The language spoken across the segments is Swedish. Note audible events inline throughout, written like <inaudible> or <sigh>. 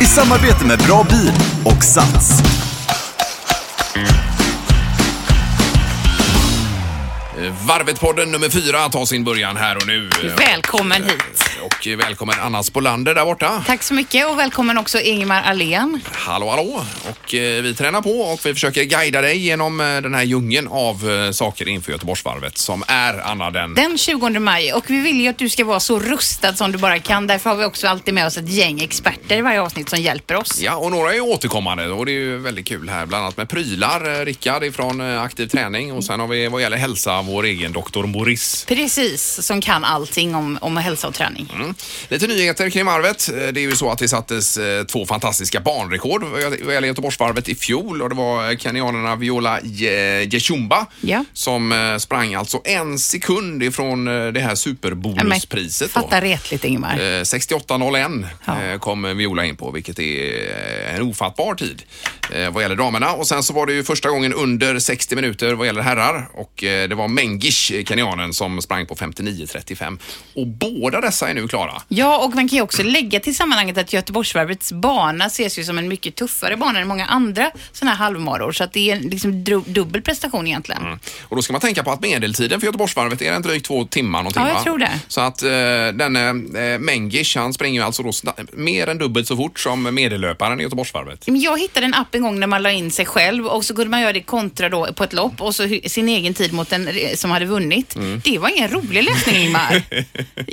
I samarbete med Bra Bil och Sats. Varvet-podden nummer fyra tar sin början här och nu. Välkommen hit. Och välkommen Anna Spolander där borta. Tack så mycket och välkommen också Ingemar Ahlén. Hallå, hallå. Och eh, vi tränar på och vi försöker guida dig genom eh, den här djungeln av eh, saker inför Göteborgsvarvet som är, Anna, den... Den 20 maj och vi vill ju att du ska vara så rustad som du bara kan. Därför har vi också alltid med oss ett gäng experter i varje avsnitt som hjälper oss. Ja, och några är återkommande och det är ju väldigt kul här. Bland annat med prylar, eh, Rickard ifrån eh, Aktiv Träning och sen har vi vad gäller hälsa vår egen doktor Maurice. Precis, som kan allting om, om hälsa och träning. Mm. Lite nyheter kring varvet. Eh, Det är ju så att det sattes eh, två fantastiska banrekord vad gäller Göteborgsvarvet i fjol och det var kenyanerna Viola Je- Jeshumba Ja. som eh, sprang alltså en sekund ifrån eh, det här superbonuspriset. Fatta retligt Ingemar. Eh, 68.01 Ja. eh, kom Viola in på, vilket är eh, en ofattbar tid eh, vad gäller damerna. Och sen så var det ju första gången under 60 minuter vad gäller herrar och eh, det var Mengish, eh, kenyanen, som sprang på 59.35. Och båda dessa är nu klara. Ja, och man kan ju också lägga till sammanhanget att Göteborgsvarvets bana ses ju som en mycket tuffare bana än många andra sådana här halvmaror. Så att det är liksom dubbel prestation egentligen. Mm. Och då ska man tänka på att medeltiden för Göteborgsvarvet är en drygt två timmar någonting Ja, jag tror det. Så att eh, denne eh, Mengish, han springer ju alltså då mer än dubbelt så fort som medellöparen i Göteborgsvarvet. Jag hittade en app en gång där man la in sig själv och så kunde man göra det kontra då på ett lopp och så sin egen tid mot den som hade vunnit. Mm. Det var ingen rolig läsning Ingmar.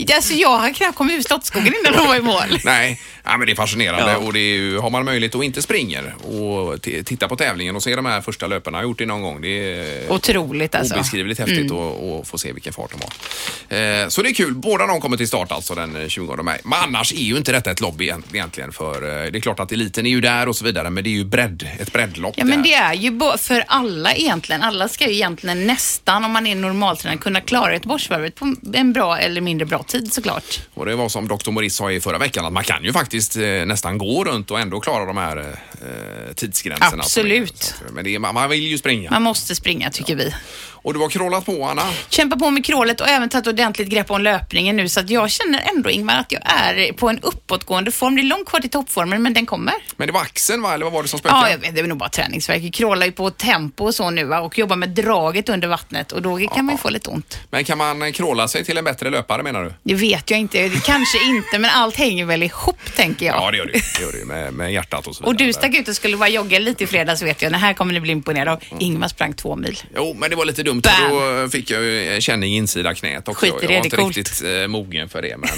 <laughs> alltså jag har knappt kommit ur Slottsskogen innan de var i mål. <laughs> Nej, ja, men det är fascinerande och det är ju, har man möjlighet att inte springer och titta på tävlingen och se de här första löparna, jag har gjort det någon gång. Det är Otroligt alltså. obeskrivligt häftigt att att få se vilken fart de har. Eh, så det är kul. Båda de kommer till start alltså den eh, 20 maj. Men annars är ju inte detta ett lobb egent- egentligen för eh, det är klart att eliten är ju där och så vidare men det är ju bredd, ett breddlopp. Ja men det är ju för alla egentligen. Alla ska ju egentligen nästan, om man är normaltränare, kunna klara Göteborgsvarvet på en bra eller mindre bra tid såklart. Och det var som Dr. Maurice sa i förra veckan att man kan ju faktiskt eh, nästan gå runt och ändå klara de här eh, tidsgränserna. Absolut. Att- Men det är, man man vill ju springa. Man måste springa tycker vi. Och du har crawlat på Anna. kämpa på med krålet och även tagit ordentligt grepp om löpningen nu så att jag känner ändå Ingmar att jag är på en uppåtgående form. Det är långt kvar till toppformen men den kommer. Men det var axeln va? Eller vad var det som spökade? Ja, jag vet, det är nog bara träningsvärk. Jag krålar ju på tempo och så nu va? och jobbar med draget under vattnet och då kan man ju få lite ont. Men kan man crawla sig till en bättre löpare menar du? Det vet jag inte, kanske inte men allt hänger väl ihop tänker jag. Ja, det gör det. Det gör det med, med hjärtat och så vidare. Och du stack ut och skulle bara jogga lite i fredags vet jag. Den här kommer ni bli imponerade av. Ingmar sprang två mil. Jo, men det var lite dumt. Bam! för Då fick jag ju känning i insida knät också. Skit i jag var inte coolt. riktigt eh, mogen för det. Men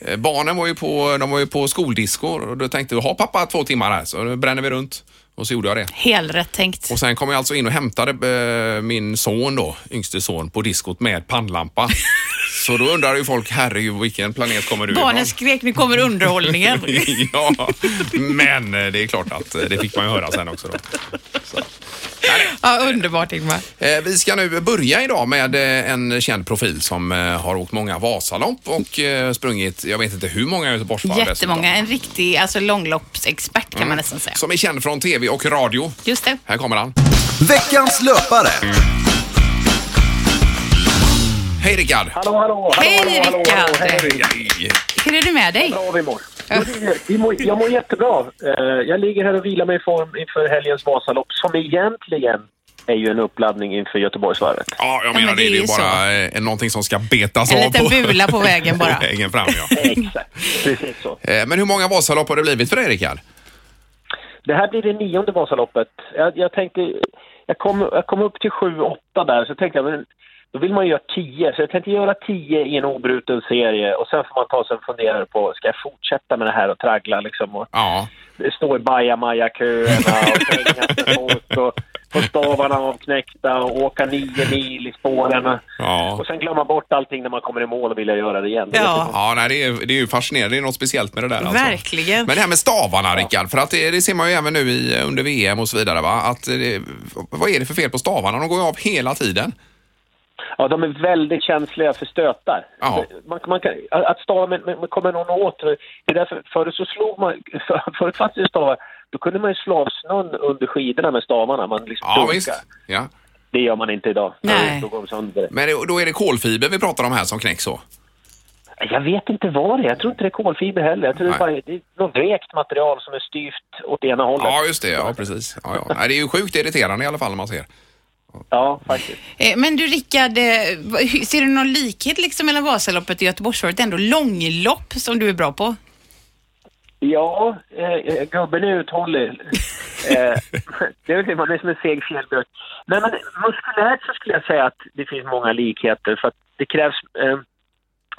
eh, barnen var ju på, de var ju på skoldisco och då tänkte jag, ha pappa två timmar här så bränner vi runt. Och så gjorde jag det. Helt rätt tänkt. Och sen kom jag alltså in och hämtade eh, min son då, yngste son, på diskot med pannlampa. <laughs> så då undrar ju folk, herregud vilken planet kommer du Barnen ifrån? skrek, nu kommer underhållningen. <laughs> ja, men eh, det är klart att eh, det fick man ju höra sen också då. Så. <laughs> <laughs> ja, underbart Ingmar. Eh, Vi ska nu börja idag med eh, en känd profil som eh, har åkt många Vasalopp och sprungit, jag vet inte hur många Göteborgsvarv Jättemånga. En riktig alltså, långloppsexpert kan man nästan säga. Som är känd från tv och radio. Just det. Här kommer han. Veckans löpare. Hej Rickard! Hallå, hallå! Hej, hallå, hallå, Rickard. hallå, hej. Hur är det med dig? Bra vi mår. Vi mår jag mår jättebra. Eh, Jag ligger här och vilar mig i form inför helgens Vasalopp som egentligen är ju en uppladdning inför Göteborgsvarvet. Ja, jag men menar det, det är ju bara eh, någonting som ska betas En av liten bula på vägen bara. <laughs> vägen fram. Ja. Exakt, precis så. Eh, Men hur många Vasalopp har det blivit för dig Rickard? Det här blir det nionde Vasaloppet. Jag, jag tänkte, jag kom, jag kom upp till sju, åtta där, så tänkte jag, men då vill man ju göra tio. Så jag tänkte göra tio i en obruten serie och sen får man ta sig en funderare på, ska jag fortsätta med det här och traggla liksom? Och Ja. stå i bajamaja-köerna och trängas med folk och få stavarna avknäckta och åka nio mil i spåren. Ja. Och sen glömma bort allting när man kommer i mål och vilja göra det igen. Ja. Ja, nej, det, är, det är ju fascinerande. Det är något speciellt med det där. Alltså. Verkligen. Men det här med stavarna, Rickard, för att det, det ser man ju även nu i, under VM och så vidare. Va? Att det, vad är det för fel på stavarna? De går ju av hela tiden. Ja, de är väldigt känsliga för stötar. Man, man kan, att stava, men, men men kommer någon åt, det är därför, förut så slog man, för, <laughs> förut fanns det stavar, då kunde man ju slå av snön under skidorna med stavarna. Man liksom Ja, visst. Ja. Det gör man inte idag. Nej. Då går de sönder. Men då är det kolfiber vi pratar om här som knäcks så? Jag vet inte vad det är. Jag tror inte det är kolfiber heller. Jag tror det är, bara, det är något vekt material som är styvt åt ena hållet. Ja, just det. Ja, precis. Ja, ja. Nej, det är ju sjukt irriterande i alla fall när man ser. Ja, faktiskt. Eh, Men du Rickard, eh, ser du någon likhet liksom mellan Vasaloppet och Göteborgsvarvet? Ändå långlopp som du är bra på. Ja, eh, gubben är uthållig. <laughs> eh, det är väl det, man är som en seg fjällbjörk. Nej, men muskulärt så skulle jag säga att det finns många likheter. För att det krävs... Eh,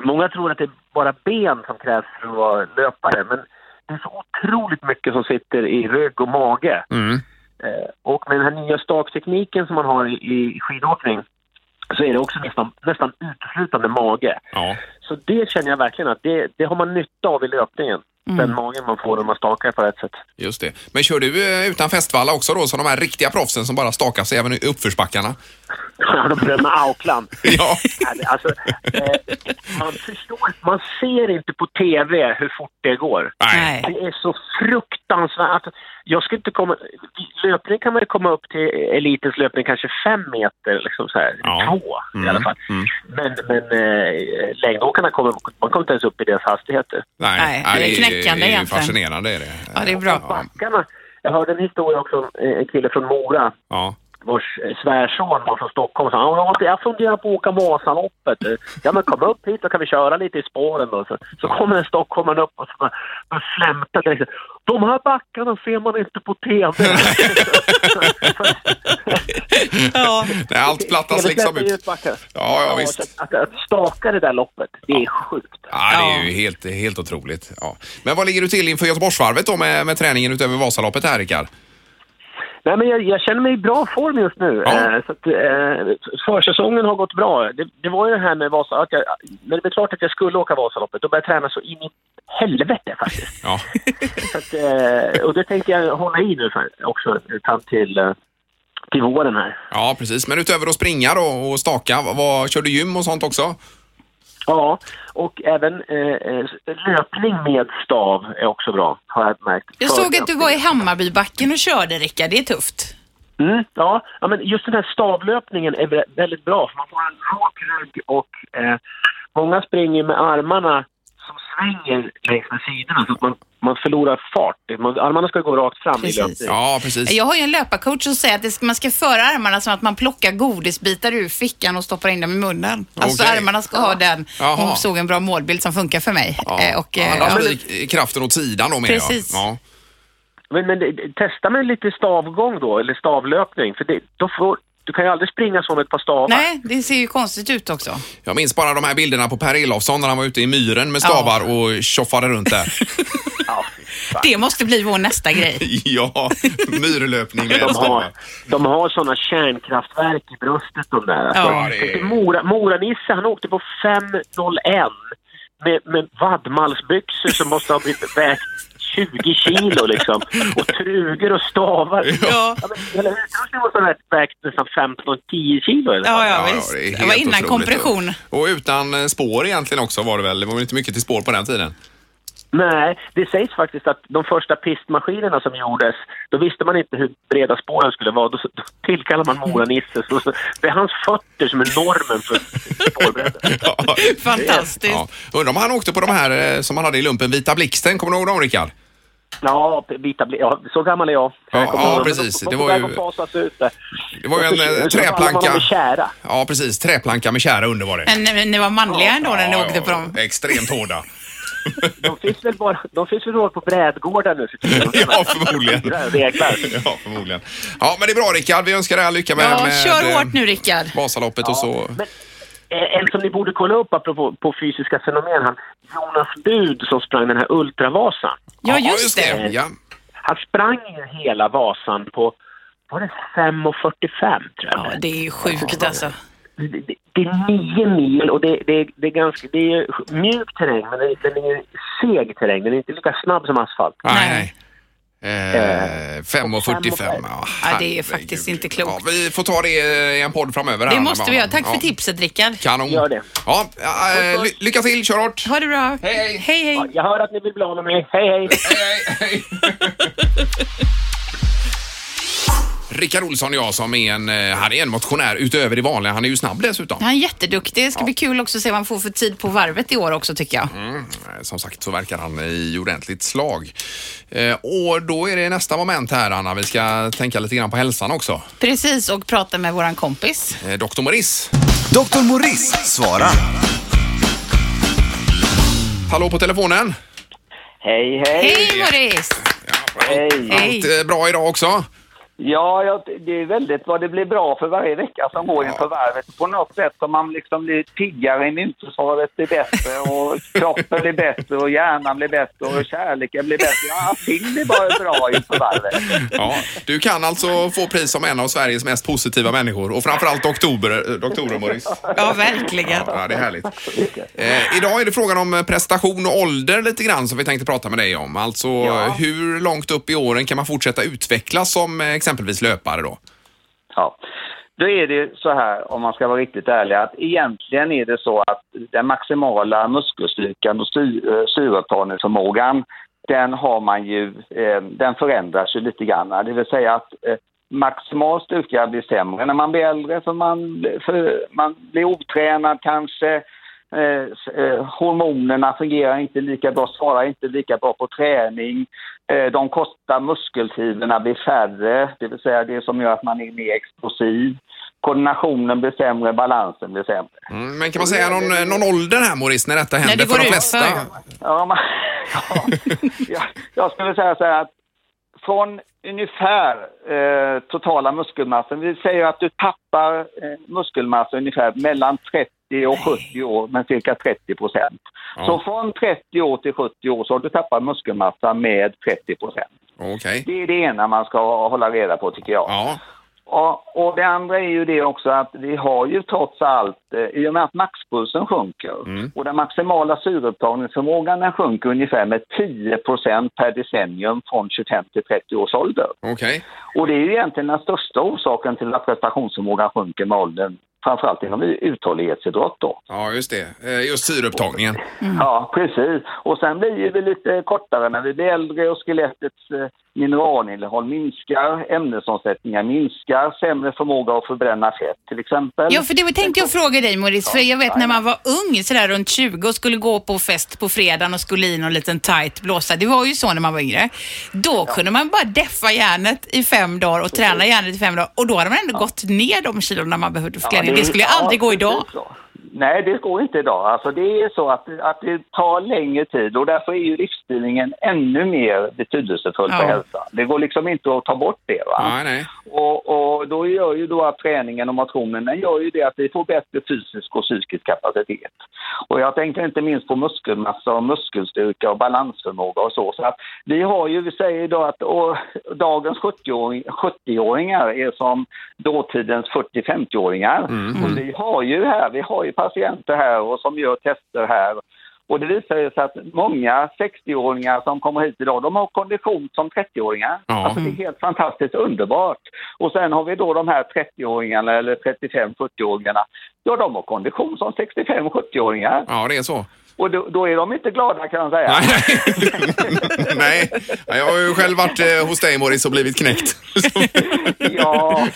många tror att det är bara ben som krävs för att vara löpare. Men det är så otroligt mycket som sitter i rygg och mage. Eh, och med den här nya staktekniken som man har i, i skidåkning så är det också nästan, nästan uteslutande mage. Ja. Så det känner jag verkligen att det, det har man nytta av i löpningen. Den magen man får när man stakar på rätt sätt. Just det. Men kör du eh, utan fästvalla också då, som de här riktiga proffsen som bara stakar sig även i uppförsbackarna? <laughs> De berömda auklan. <laughs> Ja. Alltså, eh, man förstår, man ser inte på TV hur fort det går. Nej. Det är så fruktansvärt. Jag skulle inte komma... Löpning kan man ju komma upp till elitens löpning kanske fem meter, liksom så här. Ja. Två i alla fall. Men, men eh, längdåkarna kommer, man kommer inte ens upp i deras hastigheter. Nej, det är knäckande det är egentligen. fascinerande. Är det. Ja, det är bra. Backarna, jag hörde en historia också om en kille från Mora Ja. Vars eh, svärson var från Stockholm sa "Ja, jag funderar på att åka Vasaloppet. Eh, Ja men kom upp hit så kan vi köra lite i spåren då. Så, så kommer en stockholmare upp och så flämtar liksom. De här backarna ser man inte på TV. <laughs> <laughs> Ja. Nej, allt plattas liksom ut. Ja, ja, visst. att, att staka det där loppet, det är sjukt. Ja, det är ju helt, helt otroligt. Ja. Men vad ligger du till inför Göteborgsvarvet då med, med träningen utöver Vasaloppet här, Rickard? Nej, men jag, jag känner mig i bra form just nu. Ja. Eh, så att, eh, försäsongen har gått bra. Det, det var ju det här med Vasa... Att jag, när det blev klart att jag skulle åka Vasaloppet, då började jag träna så in i helvete faktiskt. Ja. <laughs> Att, eh, och det tänkte jag hålla i nu för, också fram till, eh, till våren här. ja, precis. Men utöver att springa då och staka, vad, kör du gym och sånt också? Ja, och även eh, eh, löpning med stav är också bra, har jag märkt. Jag såg att du var i Hammarbybacken och körde Rickard, det är tufft. Mm, ja, ja, men just den här stavlöpningen är vä- väldigt bra för man får en rak rygg och eh, många springer med armarna som svänger längs med sidorna så att man, man förlorar fart. Man, armarna ska gå rakt fram Precis. i löpningen. Ja, precis. Jag har ju en löparcoach som säger att det ska, man ska föra armarna som att man plockar godisbitar ur fickan och stoppar in dem i munnen. Alltså armarna ska ha den. Jaha. Hon såg en bra målbild som funkar för mig. Ja. Eh, Och, eh, Annars ja. blir kraften åt sidan då med Precis. Ja. Men, men det- testa med lite stavgång då, eller stavlöpning. För det, då får, du kan ju aldrig springa så med ett par stavar. Nej, det ser ju konstigt ut också. Jag minns bara de här bilderna på Per Elofsson när han var ute i myren med stavar och tjoffade runt där. <laughs> Ja. Det måste bli vår nästa grej. <laughs> ja, myrlöpning med <laughs> De har, stavar. de har sådana kärnkraftverk i bröstet de där. Ja, det Mora, Mora-Nisse, han åkte på 5.01 med, med vadmalsbyxor som måste ha blivit vägt 20 kilo liksom. Och trugor och stavar. Ja. men hela utrustningen måste ha vägt nästan 15-10 kilo. Eller? Ja, ja, Ja, ja, visst. det är Det, var innan otroligt. kompression. Och utan eh, spår egentligen också var det väl. Det var väl inte mycket till spår på den tiden. Nej, det sägs faktiskt att de första pistmaskinerna som gjordes, då visste man inte hur breda spåren skulle vara. Då, då tillkallar man Mora-Nisse. Det är hans fötter som är normen för spårbredden. <laughs> Ja. Fantastiskt. Ja. Undrar om han åkte på de här eh, som han hade i lumpen, Vita Blixten. Kommer du ihåg dem, Rickard? Ja, vita ja, så gammal är jag. Ja, ja, precis. De, Det de var var ju- ut. Det var ju en eh, träplanka. Ja, precis. Träplanka med kära under var det. Men ni- ni var manliga ändå när ni Ja, åkte på ja, dem. Extremt hårda. <laughs> De finns väl bara, de finns väl bara på brädgårdar nu för tiden. <laughs> Ja, förmodligen. Ja, förmodligen. Ja, men det är bra Rickard. Vi önskar dig all lycka med, Ja, med kör hårt nu Rickard. Vasaloppet och så. Men eh, en som ni borde kolla upp apropå på fysiska fenomen, han Jonas Bud som sprang den här Ultravasan. Ja, just det. Ja. Han sprang ju hela Vasan på var det 5.45 tror jag. Ja, det är ju sjukt alltså. Det, det, det är nio mil och det, det, det är ganska, det är mjuk terräng men det, den är seg terräng. Den är inte lika snabb som asfalt. Nej. Nej. Eh, 5.45. Ja, Ja, det är faktiskt inte klokt. Ja, vi får ta det i en podd framöver. här, Det måste vi göra. Tack ja. för tipset Rickard. Kanon. Gör det. Ja, eh, ly- lycka till, kör hårt. Ha det bra. Hej, hej. Hej, hej. Ja, jag hör att ni vill bli av med mig. Hej, hej! Hej, hej, hej. <laughs> Rickard Olsson och jag som är en, eh, han är en motionär utöver det vanliga. Han är ju snabb dessutom. Han är jätteduktig. Det ska bli kul också att se vad han får för tid på varvet i år också tycker jag. Mm, eh, som sagt så verkar han i ordentligt slag. Eh, och då är det nästa moment här Anna. Vi ska tänka lite grann på hälsan också. Precis, och prata med våran kompis. Eh, Dr. Morris. Dr. Morris svarar. Hallå på telefonen. Hej, hej! Hej Morris! Hej! Hej. Allt eh, bra idag också? Ja, ja, det är väldigt vad det blir bra för varje vecka som går inför varvet. På något sätt som man liksom blir piggare, immunförsvaret blir bättre och kroppen blir bättre och hjärnan blir bättre och kärleken blir bättre. Ja, allting blir bara bra inför varvet. Ja, du kan alltså få pris som en av Sveriges mest positiva människor och framförallt doktorer, eh, doktorer Morris. Ja, verkligen. Ja, det är härligt. Eh, idag är det frågan om prestation och ålder lite grann som vi tänkte prata med dig om. Alltså Ja. hur långt upp i åren kan man fortsätta utvecklas som eh, exempelvis löpare då? Ja. Då är det så här, om man ska vara riktigt ärlig, att egentligen är det så att den maximala muskelstyrkan och eh, syreupptagningsförmågan, den har man ju, eh, den förändras ju lite grann. Det vill säga att eh, maximal styrka blir sämre när man blir äldre, för man, för man blir otränad kanske. Eh, eh, hormonerna fungerar inte lika bra, svarar inte lika bra på träning. Eh, de korta muskelfibrerna blir färre, det vill säga det som gör att man är mer explosiv. Koordinationen blir sämre, balansen blir sämre. Mm, men kan man säga någon, eh, någon ålder här Morris när detta händer det går för de flesta? Ja, man, <laughs> ja, jag, jag skulle säga så här att från ungefär eh, totala muskelmassan, vi säger att du tappar eh, muskelmassa ungefär mellan 30 och 70 år med cirka 30 procent. Ja. Så från 30 år till 70 år så har du tappat muskelmassa med 30 procent. Okej. Det är det ena man ska hålla reda på tycker jag. Ja. Och, och det andra är ju det också att vi har ju trots allt, eh, i och med att maxpulsen sjunker och den maximala syreupptagningsförmågan den sjunker ungefär med 10% per decennium från 25 till 30 års ålder. Okej. Och det är ju egentligen den största orsaken till att prestationsförmågan sjunker med åldern, framförallt inom uthållighetsidrott då. Ja, just det. Eh, Just syreupptagningen. Ja, precis. Och sen blir vi lite kortare när vi blir äldre och skelettets eh, mineralinnehåll minskar, ämnesomsättningar minskar, sämre förmåga att förbränna fett till exempel. Ja, för det tänkte jag fråga dig Morris, för jag vet när man var ung, sådär runt 20 och skulle gå på fest på fredagen och skulle i någon liten tight blåsa. Det var ju så när man var yngre. Då kunde man bara deffa järnet i fem dagar och träna järnet i fem dagar och då hade man ändå gått ner de kilona man behövde för träning. Det skulle ju ja, aldrig gå idag. så. Nej, det går inte idag. Alltså, det är så att, att det tar längre tid och därför är ju livsstilningen ännu mer betydelsefull för Ja. hälsan. Det går liksom inte att ta bort det. Va? Nej, nej. Och, och då gör ju då att träningen och motionen den gör ju det att vi får bättre fysisk och psykisk kapacitet. Och jag tänker inte minst på muskelmassa och muskelstyrka och balansförmåga och så. Så att vi har ju, vi säger idag att och, dagens 70-åring 70-åringar är som dåtidens 40-50-åringar. Och vi har ju här, vi har ju patienter här och som gör tester här. Och det visar sig att många 60-åringar som kommer hit idag, de har kondition som 30-åringar. Ja. Alltså det är helt fantastiskt underbart. Och sen har vi då de här 30-åringarna eller 35-40-åringarna. Ja, de har kondition som 65-70-åringar. Ja, det är så. Och då, då är de inte glada kan jag säga. Nej. <laughs> nej. Jag har ju själv varit eh, hos dig Morris och blivit knäckt. <laughs> Ja,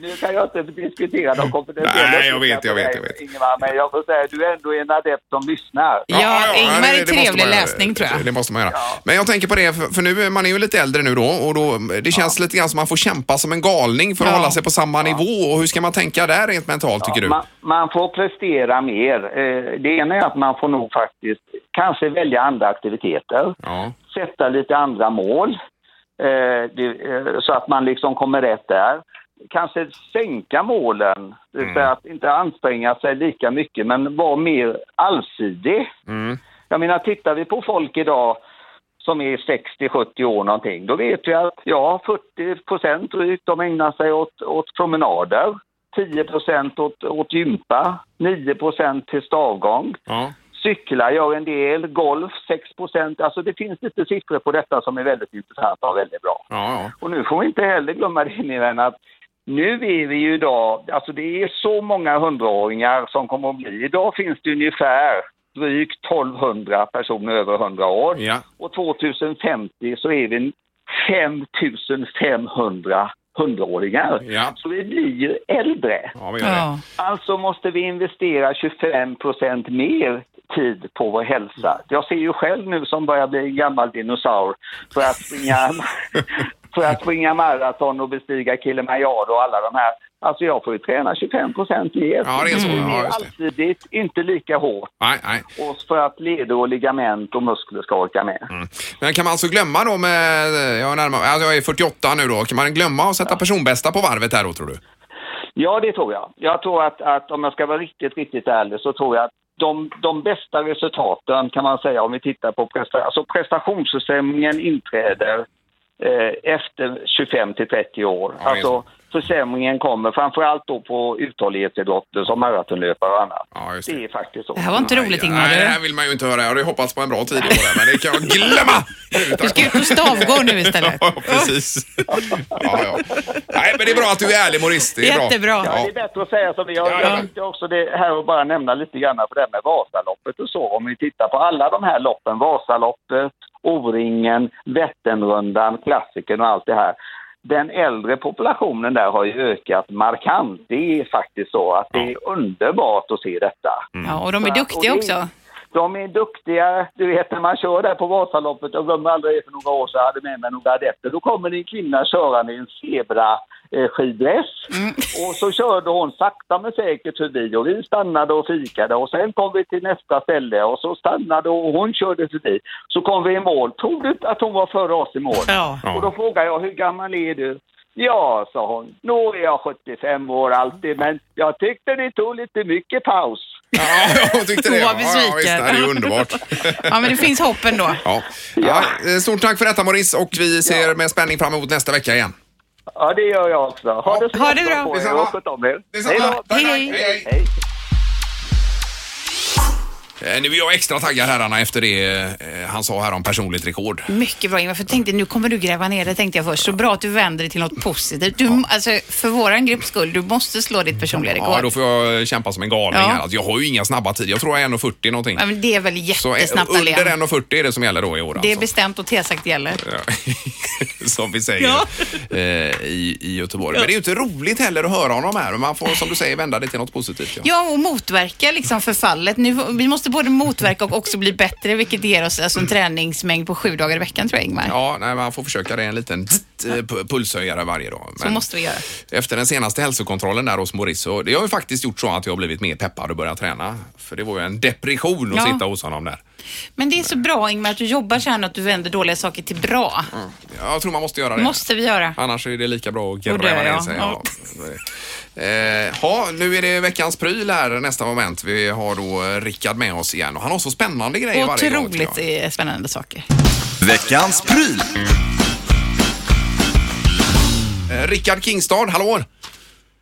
nu kan jag inte diskutera de kompetentiella Nej, jag vet, jag vet, jag vet. Ingemar, men jag får säga att du är ändå en adept som lyssnar. Ja, Ingmar är det- det måste trevlig man läsning, tror jag. Det måste man göra. Men jag tänker på det, för, för nu, man är ju lite äldre nu då och då, det känns lite grann som man får kämpa som en galning för att Ja. hålla sig på samma nivå. Och hur ska man tänka där rent mentalt tycker du? Man, man får prestera mer. Eh, Det ena är att man får nog faktiskt kanske välja andra aktiviteter. Ja. sätta lite andra mål eh, det, eh, så att man liksom kommer rätt där. Kanske sänka målen, det vill säga att inte anstränga sig lika mycket men vara mer allsidig. Mm. Jag menar, tittar vi på folk idag som är 60-70 år någonting, då vet vi att ja, 40 procent drygt, de ägnar sig åt, åt promenader. 10 procent åt, åt gympa, 9 procent till stavgång. Ja. Cyklar gör en del, golf 6 procent. Alltså det finns lite siffror på detta som är väldigt intressanta och väldigt bra. Ja. Och nu får vi inte heller glömma det vän att nu är vi ju idag, alltså det är så många hundraåringar som kommer att bli. Idag finns det ungefär drygt 1200 personer över 100 år. Ja. Och 2050 så är vi 5500 hundraåringar. Ja. Så vi blir ju äldre. Ja, vi. Ja. Alltså måste vi investera 25 procent mer tid på vår hälsa. Jag ser ju själv nu som börjar bli en gammal dinosaur för att springa, <laughs> för att springa maraton och bestiga Kilimanjaro och alla de här. Alltså jag får ju träna 25 procent mer. Ja, det är så. Ja, just det. allsidigt, inte lika hårt. Nej, nej. Och för att leder och ligament och muskler ska orka med. Men kan man alltså glömma då med, jag är, närmare, alltså jag är 48 nu då, kan man glömma att sätta personbästa på varvet här då tror du? Ja, det tror jag. Jag tror att, att om jag ska vara riktigt, riktigt ärlig så tror jag att de, de bästa resultaten kan man säga om vi tittar på presta, alltså prestationsförsämringen inträder eh, efter 25 till 30 år. Ja, det. alltså försämringen kommer framförallt då på uthållighetsidrotter som maratonlöpare och annat. Ja, just Det det. är faktiskt så. Det här var inte roligt Ingmar. Nej, det här vill man ju inte höra. Jag hade hoppats på en bra tid i år, men det kan jag glömma! Du ska ut på stavgård nu istället. <laughs> Ja, precis. Ja, ja. Nej, men det är bra att du är ärlig, Maurice. Det är bra. Jättebra. Ja, det är bättre att säga som vi har. Ja, Jag ja. tänkte också det här och bara nämna lite grann på det här med Vasaloppet och så. Om vi tittar på alla de här loppen, Vasaloppet, O-ringen, Vätternrundan, klassikern och allt det här. Den äldre populationen där har ju ökat markant. Det är faktiskt så att det är underbart att se detta. Ja, och de är duktiga också. De är duktiga. Du vet när man kör där på Vasaloppet, jag glömmer aldrig för några år sedan, jag hade med mig några adepter. Då kommer det en kvinna körande i en zebra eh, skiddress. Och så körde hon sakta men säkert förbi och vi stannade och fikade och sen kom vi till nästa ställe och så stannade och hon körde förbi. Så kom vi i mål. Tror du att hon var före oss i mål? Ja. Och då frågade jag, hur gammal är du? Ja, sa hon. Nu är jag 75 år alltid, men jag tyckte det tog lite mycket paus. Ja, <laughs> jag tyckte det. Hon var Ja, ja, visst, besviken. det är ju underbart. Ja, men det finns hopp ändå. Ja. Ja, eh, stort tack för detta Maurice och vi ser med spänning fram emot nästa vecka igen. Ja, det gör jag också. Ha det så Ha det bra. Detsamma. Hej. Hej, hej, hej. Eh, Nu är jag extra taggad herrarna efter det eh, han sa här om personligt rekord. Mycket bra Ingvar, för jag tänkte nu kommer du gräva ner det tänkte jag först. Så bra att du vänder det till något positivt. Du, alltså, för våran grupps skull, du måste slå ditt personliga rekord. Ja, då får jag kämpa som en galning Ja. här. Alltså, jag har ju inga snabba tider. Jag tror jag är 1.40 någonting. Ja, men det är väl Så eh, jättesnabbt under Dahlén. 1.40 är det som gäller då i år Det är alltså. bestämt och T-sagt gäller. Ja. <laughs> som vi säger Ja. eh, i, i Göteborg. Men det är ju inte roligt heller att höra honom här. Man får som du säger vända det till något positivt. Ja. Ja, och motverka liksom förfallet. Nu, vi måste både motverka och också bli bättre, vilket ger oss alltså en träningsmängd på sju dagar i veckan tror jag Ingmar. Ja, nej, man får försöka det en liten eh, pu- pulshöjare varje dag. Så måste vi göra. Efter den senaste hälsokontrollen där hos Maurice, så det har ju faktiskt gjort så att jag har blivit mer peppad och börjat träna. För det var ju en depression att Ja. sitta hos honom där. Men det är så bra Ingmar att du jobbar så här att du vänder dåliga saker till bra. Jag tror man måste göra det. måste vi göra. Annars är det lika bra att gräva ner sig. Ja. Eh, ja, nu är det veckans pryl här nästa moment. Vi har då eh, Rickard med oss igen och han har så spännande grejer varje gång. jag. Otroligt eh, spännande saker. Veckans pryl. Eh, Rickard Kingstad, hallå!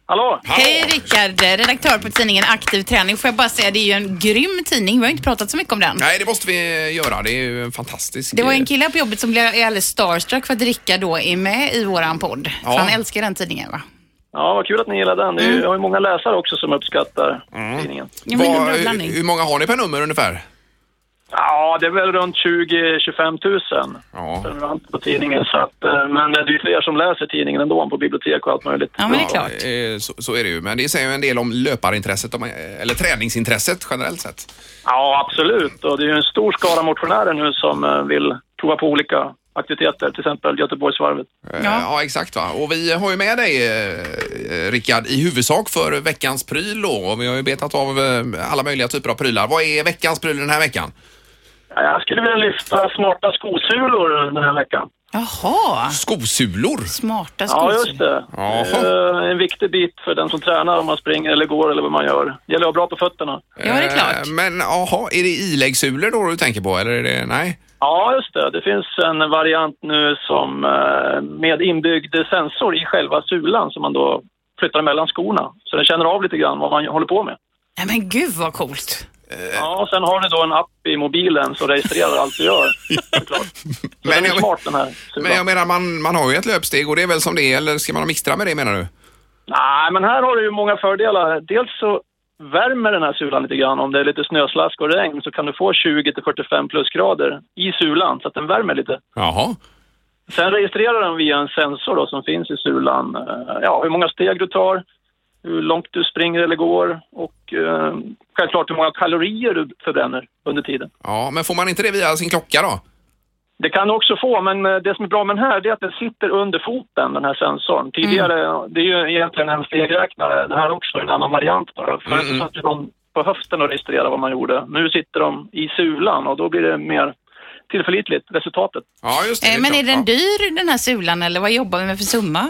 Hallå? Hej Rickard, redaktör på tidningen Aktiv Träning. Får jag bara säga, det är ju en grym tidning. Vi har inte pratat så mycket om den. Nej, det måste vi göra. Det är ju en fantastisk... Det var en eh, kille på jobbet som blev alldeles starstruck för att Rickard då är med i våran podd. Ja. För han älskar den tidningen va? Ja, vad kul att ni gillar den. Ju- Jag har ju många läsare också som uppskattar tidningen. Ja, men en bra hur, blandning. många har ni per nummer ungefär? Ja, det är väl runt 20-25 tusen Ja. prenumeranter på tidningen. Så att, eh, men det är ju fler som läser tidningen ändå på bibliotek och allt möjligt. Ja, men det är klart. eh, Så, så är det ju. Men det säger ju en del om löparintresset, om- eller träningsintresset generellt sett. Ja, absolut. Och det är ju en stor skara motionärer nu som eh, vill prova på olika aktiviteter, till exempel Göteborgsvarvet. Ja. Ja. ja, exakt. Va? Och vi har ju med dig, eh, Rickard, i huvudsak för veckans pryl då. Och vi har ju betat av eh, alla möjliga typer av prylar. Vad är veckans pryl den här veckan? Ja, Jag skulle vilja lyfta smarta skosulor den här veckan. Jaha, Skosulor? smarta Ja, skor. just det. Jaha. Eh, En viktig bit för den som tränar om man springer eller går eller vad man gör. Det gäller att vara bra på fötterna. Ja, det är klart. Eh, Men jaha, är det iläggssulor då du tänker på eller är det, nej? Ja, just det. Det finns en variant nu som eh, med inbyggd sensor i själva sulan som man då flyttar mellan skorna. Så den känner av lite grann vad man håller på med. Nej men gud vad coolt. Ja, och sen har du då en app i mobilen som registrerar allt du gör. Såklart. <laughs> Så Men den är jag- smart den här sulan. Men jag menar man, man har ju ett löpsteg och det är väl som det är eller ska man mixtra med det menar du? Nej, men här har du ju många fördelar. Dels så värmer den här sulan lite grann. Om det är lite snöslask och regn så kan du få 20-45 plusgrader i sulan så att den värmer lite. Jaha. Sen registrerar den via en sensor då, som finns i sulan. eh, Ja, hur många steg du tar, hur långt du springer eller går och eh, självklart hur många kalorier du förbränner under tiden. Ja, men får man inte det via sin klocka då? Det kan också få, men eh, det som är bra med den här är att den sitter under foten, den här sensorn. Tidigare, det är ju egentligen en stegräknare, det här också, en annan variant bara. Förut Mm, så satt de på höften och registrerade vad man gjorde. Nu sitter de i sulan och då blir det mer tillförlitligt, resultatet. Ja, just det. Eh, det är Men är den dyr den här sulan eller vad jobbar vi med för summa?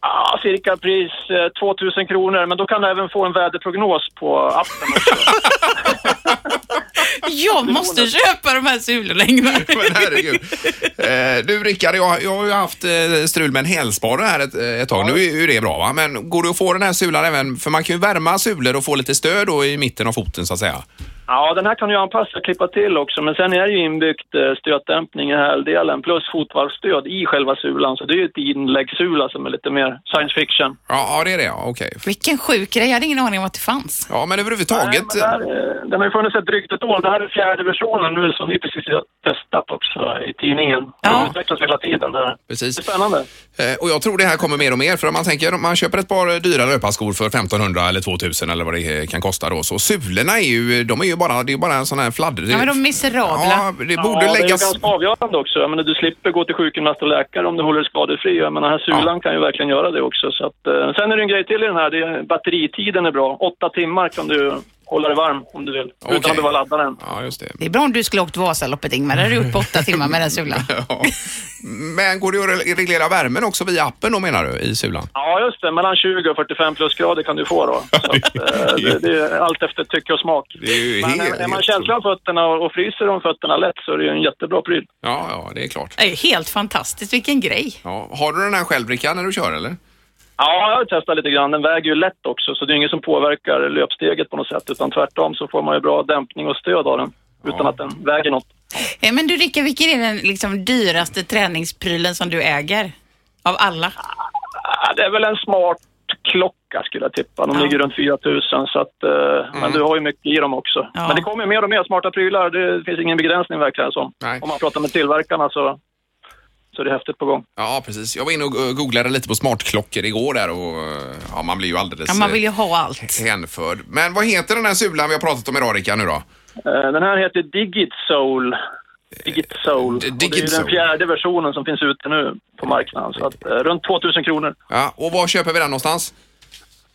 Ja, cirka pris eh, 2000 kronor, men då kan du även få en väderprognos på appen också. <laughs> Jag måste köpa de här sulorna. <laughs> Men herregud. Eh, du Rickard, jag, jag har ju haft eh, strul med en hälsporre här ett, eh, ett tag. Nu är ju det bra va? Men går det att få den här sulan även, för man kan ju värma sulor och få lite stöd då i mitten av foten så att säga. Ja, den här kan du anpassa och klippa till också, men sen är det ju inbyggt eh, stötdämpning i häldelen plus fotvarvsstöd i själva sulan, så det är ju ett inläggssula som är lite mer science fiction. Ja, ja det är det ja. Okej. Vilken sjuk grej, jag hade ingen aning om att det fanns. Ja, men överhuvudtaget. Nej, men det här, eh, den har ju funnits ett drygt ett år. Det här är fjärde versionen nu som vi precis har testat också i tidningen. Ja. Det utvecklas hela tiden. Det, här. Precis. det är spännande. Eh, Och jag tror det här kommer mer och mer för om man tänker om man köper ett par dyra löparskor för 1500 eller 2000 eller vad det kan kosta då så sulorna är ju, de är ju bara, det är ju bara en sån här fladder. Ja, men de är miserabla. Ja, det borde ja, Det är ju läggas... ganska avgörande också. Jag menar, du slipper gå till sjukgymnast och läkare om du håller dig skadefri. Jag menar, den här sulan kan ju verkligen göra det också. Så att, eh, sen är det en grej till i den här. Det är, batteritiden är bra. Åtta timmar kan du hålla dig varm om du vill. Okej. Utan att behöva ladda den. Ja, just det. Det är bra om du skulle åkt Vasaloppet Ingmar, det hade du gjort på åtta timmar med den sulan. <laughs> Ja. Men går det att re- reglera värmen också via appen då menar du, i sulan? Ja, just det. Mellan 20 och 45 plusgrader kan du få då. <laughs> Så att, eh, det, det är allt efter tycke och smak. Det är ju Men helt- är, är man känslig om fötterna och fryser om fötterna lätt så är det ju en jättebra pryl. Ja, ja, det är klart. Det är helt fantastiskt, vilken grej. Ja. Har du den här själv Rickard när du kör eller? Ja, jag har testat lite grann. Den väger ju lätt också, så det är inget som påverkar löpsteget på något sätt. Utan tvärtom så får man ju bra dämpning och stöd av den. Utan att den väger något. Eh, Men du Rickard, vilken är den liksom, dyraste träningsprylen som du äger? Av alla? Ah, Det är väl en smart klocka skulle jag tippa. De Ja. ligger runt 4000 så att, eh, men du har ju mycket i dem också. Ja. Men det kommer ju mer och mer smarta prylar. Det finns ingen begränsning verkar det som. Nej. Om man pratar med tillverkarna så, så är det häftigt på gång. Ja, precis. Jag var inne och googlade lite på smartklockor igår där och eh, ja, man blir ju alldeles Ja, man vill ju eh, ha allt. hänförd. Men vad heter den här sulan vi har pratat om idag Rickard nu då? Eh, Den här heter Digit Soul. Digit Soul. D- Och det är Digit den fjärde versionen som finns ute nu på marknaden. Så att, runt 2000 kronor. Ja, och var köper vi den någonstans?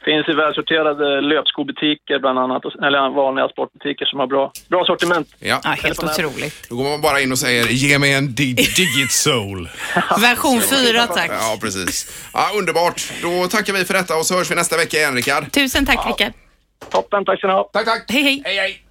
Finns i välsorterade löpskobutiker bland annat, eller vanliga sportbutiker som har bra, bra sortiment. Ja. Ja, helt otroligt. Då går man bara in och säger ge mig en di- <laughs> Digit Soul. Version 4 tack. Ja, precis. Ja, underbart. Då tackar vi för detta och så hörs vi nästa vecka igen Rickard. Tusen tack Rickard. Toppen, tack ska ni ha. Tack, tack. Hej, hej. Hej, hej.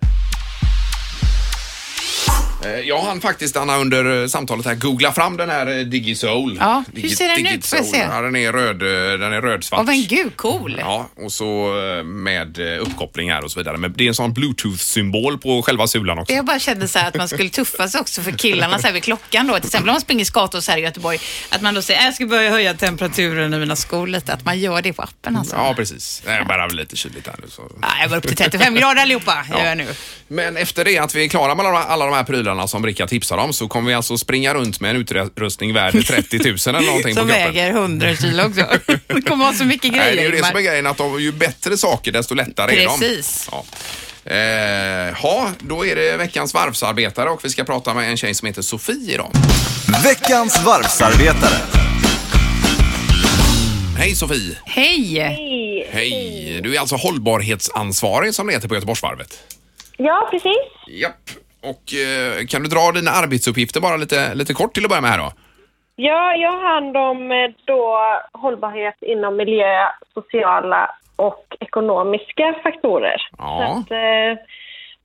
Eh, Jag hann faktiskt, Anna, under eh, samtalet här googla fram den här eh, Digisoul. Ja, hur ser den ut? Får jag se? Ja, den är röd, den är rödsvart. Åh men gud, cool. Ja, och så med uppkoppling här och så vidare. Men det är en sån bluetooth-symbol på själva sulan också. Jag bara kände så här att man skulle tuffa sig också för killarna så här vid klockan då. Till exempel om man springer skator så här i Göteborg. Att man då säger, jag ska börja höja temperaturen i mina skor lite. Att man gör det på appen alltså. Ja, precis. Det är bara lite kyligt här nu. Så. Ja, jag går upp till 35 grader allihopa, gör jag nu. Men efter det att vi är klara med alla de här prylarna som Rickard tipsar om så kommer vi alltså springa runt med en utrustning värd 30 000 eller någonting Som på kroppen. väger 100 kilo också. <laughs> Det kommer vara så mycket grejer. Nej, det är ju det som är grejen, att de, ju bättre saker desto lättare är de. Precis. Ja. Eh, ja, då är det veckans varvsarbetare och vi ska prata med en tjej som heter Sofie idag. Veckans varvsarbetare. Hej Sofie! Hej! Hej! Du är alltså hållbarhetsansvarig som det heter på Göteborgsvarvet. Ja, precis. Japp. Och eh, kan du dra dina arbetsuppgifter bara lite, lite kort till att börja med här då? Ja, jag har hand om eh, då hållbarhet inom miljö, sociala och ekonomiska faktorer. Ja. Så att, eh,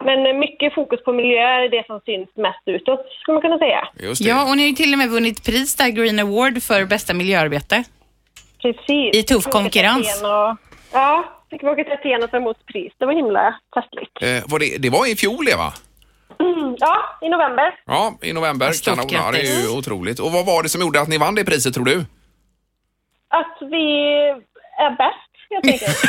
men mycket fokus på miljö är det som syns mest utåt, skulle man kunna säga. Just det. Ja, och ni har ju till och med vunnit pris där, Green Award för bästa miljöarbete. Precis. I tuff konkurrens. Och, ja, fick vi åka till Aten och ta emot pris. Det var himla festligt. Eh, var det, det var i fjol det va? Mm, ja, i november. Ja, i november. Stort Kanon. Ja, det är ju otroligt. Och vad var det som gjorde att ni vann det priset tror du? Att vi är bäst, helt enkelt.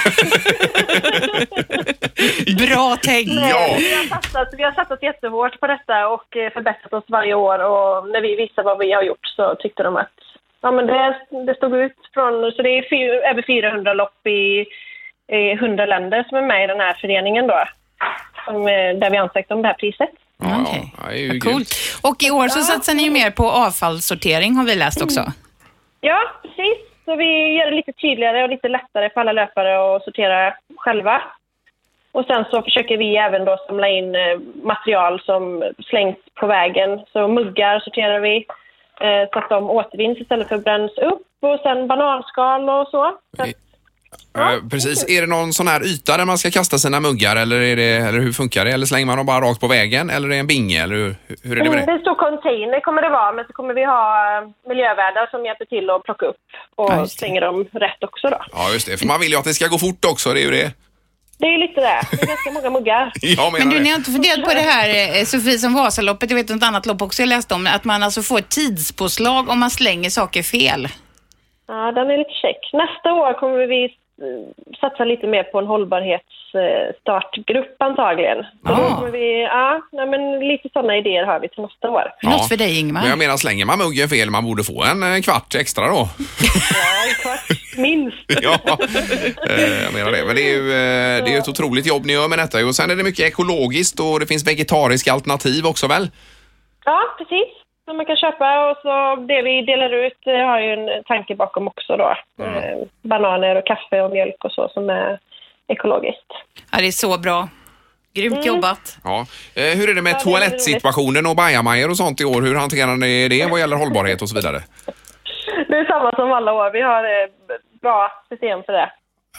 <laughs> Bra tänkt! Ja. Vi har, satsat, vi har satsat jättehårt på detta och eh, förbättrat oss varje år och när vi visade vad vi har gjort så tyckte de att ja, men det, det stod ut från, så det är fyr, över 400 lopp i, i 100 länder som är med i den här föreningen då, som, eh, där vi ansökt om det här priset. Ja, Okej. ja, det är ju coolt. Och i år så satsar ni ju mer på avfallssortering har vi läst också. Ja, precis. Så vi gör det lite tydligare och lite lättare för alla löpare att sortera själva. Och sen så försöker vi även då samla in eh, material som slängs på vägen. Så muggar sorterar vi eh, så att de återvinns istället för bränns upp. Och sen bananskal och så. så att, Eh, precis. Är det någon sån här yta där man ska kasta sina muggar eller, är det, eller hur funkar det? Eller slänger man dem bara rakt på vägen eller är det en binge? Eller hur, hur är det med Mm, det det? är en stor container kommer det vara, men så kommer vi ha eh, miljövärdar som hjälper till att plocka upp och Ja, slänger dem rätt också då. Ja, just det. För man vill ju att det ska gå fort också, det är ju det. Det är lite det. Det är ganska många muggar. <laughs> Men du, det. ni har inte funderat på det här, eh, Sofie, som Vasaloppet, jag vet något annat lopp också jag läste om, att man alltså får ett tidspåslag om man slänger saker fel. Ja, den är lite check. Nästa år kommer vi satsa lite mer på en hållbarhetsstartgrupp antagligen. Så då Ah. kommer vi, ja, nej, men lite sådana idéer har vi till nästa år. Ja. Något för dig, Ingmar. Men jag menar, slänger man muggen fel, man borde få en kvart extra då. Ja, en kvart minst. <laughs> ja, eh, jag menar det. Men det är ju eh, det är ett otroligt jobb ni gör med detta. Och sen är det mycket ekologiskt och det finns vegetariska alternativ också väl? Ja, precis. Som man kan köpa och så det vi delar ut eh, har ju en tanke bakom också då. Eh, bananer och kaffe och mjölk och så som är ekologiskt. Ja, det är så bra. Grymt jobbat. Ja. Eh, hur är det med Ja, toalettsituationen och bajamajor och sånt i år? Hur hanterar ni det vad gäller hållbarhet och så vidare? <laughs> Det är samma som alla år. Vi har bra system för det.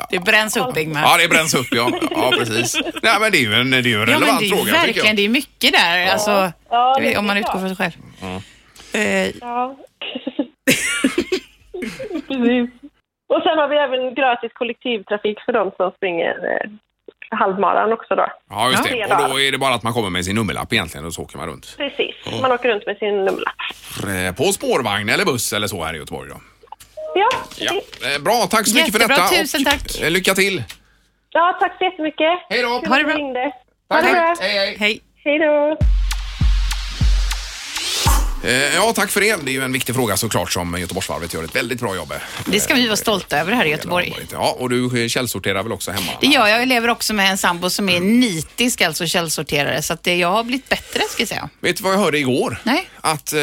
Det bränns upp, Ingmar. Ja, det bränns upp ja. Ja, precis. Nej, men det är ju en, det är ju en Ja, men relevant det är ju fråga tycker verkligen, jag. det är mycket där. Alltså, Ja, det om man är utgår från sig själv. Eh, Ja. Precis. Och sen har vi även gratis kollektivtrafik för de som springer eh, halvmaran också då. Ja, just Ja. det. Och då är det bara att man kommer med sin nummerlapp egentligen och så åker man runt. Precis. Man åker runt med sin nummerlapp. Eh, På spårvagn eller buss eller så här i Göteborg då. Ja, Ja. Eh, Bra, tack så mycket för Jättebra, detta. tusen tack. eh, Lycka till. ja tack så jättemycket. Hej då. Ha det bra. Hej, hej. hej. Hej då. Eh, Ja, tack för det. Det är ju en viktig fråga såklart som Göteborgsvarvet gör ett väldigt bra jobb. Det ska vi vara stolta över här i Göteborg. Ja, och du källsorterar väl också hemma? Det gör jag. Jag lever också med en sambo som är nitisk, alltså källsorterare. Så att det, jag har blivit bättre, ska jag säga. Vet du vad jag hörde igår? Nej. Att eh,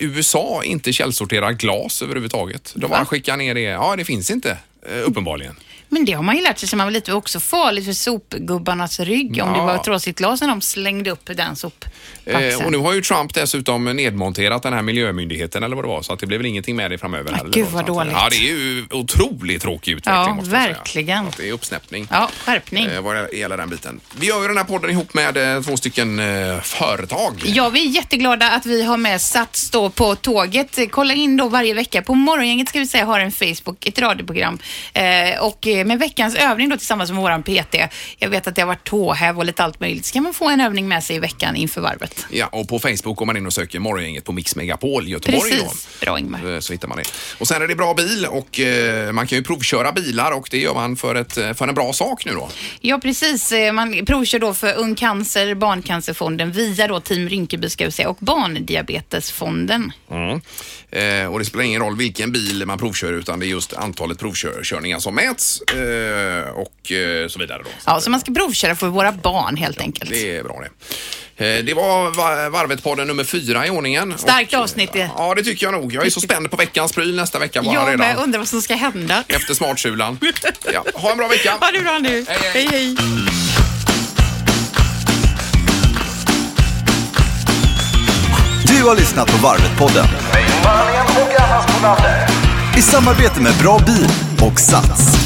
USA inte källsorterar glas överhuvudtaget. De bara skickar ner det. Ja, det finns inte. eh, Uppenbarligen. Men det har man ju lärt sig sedan man var liten. Det var också farligt för sopgubbarnas rygg om det Ja. var trasigt glas när de slängde upp den soppvaxen. Eh, och nu har ju Trump dessutom nedmonterat den här miljömyndigheten eller vad det var så att det blir väl ingenting med det framöver. Ah, gud, vad dåligt. Ja, det är ju otroligt tråkig utveckling Ja, måste jag säga. verkligen. Att det är uppsnäppning. Ja, skärpning. Eh, vad gäller den biten. Vi gör ju den här podden ihop med eh, två stycken eh, företag. Ja, vi är jätteglada att vi har med Sats då på tåget. Kolla in då varje vecka. På Morgongänget ska vi säga har en Facebook, ett radioprogram. Eh, och eh, med veckans övning då tillsammans med våran PT. Jag vet att det har varit tåhäv och lite allt möjligt. Så kan man få en övning med sig i veckan inför varvet. Ja, och på Facebook går man in och söker Morgongänget på Mix Megapol Göteborg. Precis. Bra Ingmar. Då. Så hittar man det. Och sen är det bra bil och eh, man kan ju provköra bilar och det gör man för, ett, eh, för en bra sak nu då. Ja, precis. Eh, Man provkör då för Ung Cancer, Barncancerfonden via då Team Rinkeby ska vi säga och Barndiabetesfonden. Eh, och det spelar ingen roll vilken bil man provkör utan det är just antalet provkörningar som mäts eh, och eh, så vidare. Då. Ja, så man ska provköra för våra barn helt enkelt. Det är bra det. Eh, Det var Va- Varvet-podden nummer fyra i ordningen. Starkt Och, avsnitt det. Ja, det tycker jag nog. Jag är så spänd på veckans pryl nästa vecka bara Jag redan. med, undrar vad som ska hända. Efter smartsulan. <laughs> Ja, ha en bra vecka. Ha det bra nu. Hej, hej. hej. hej. har lyssnat på Varvet-podden. I samarbete med Bra Bil och Sats.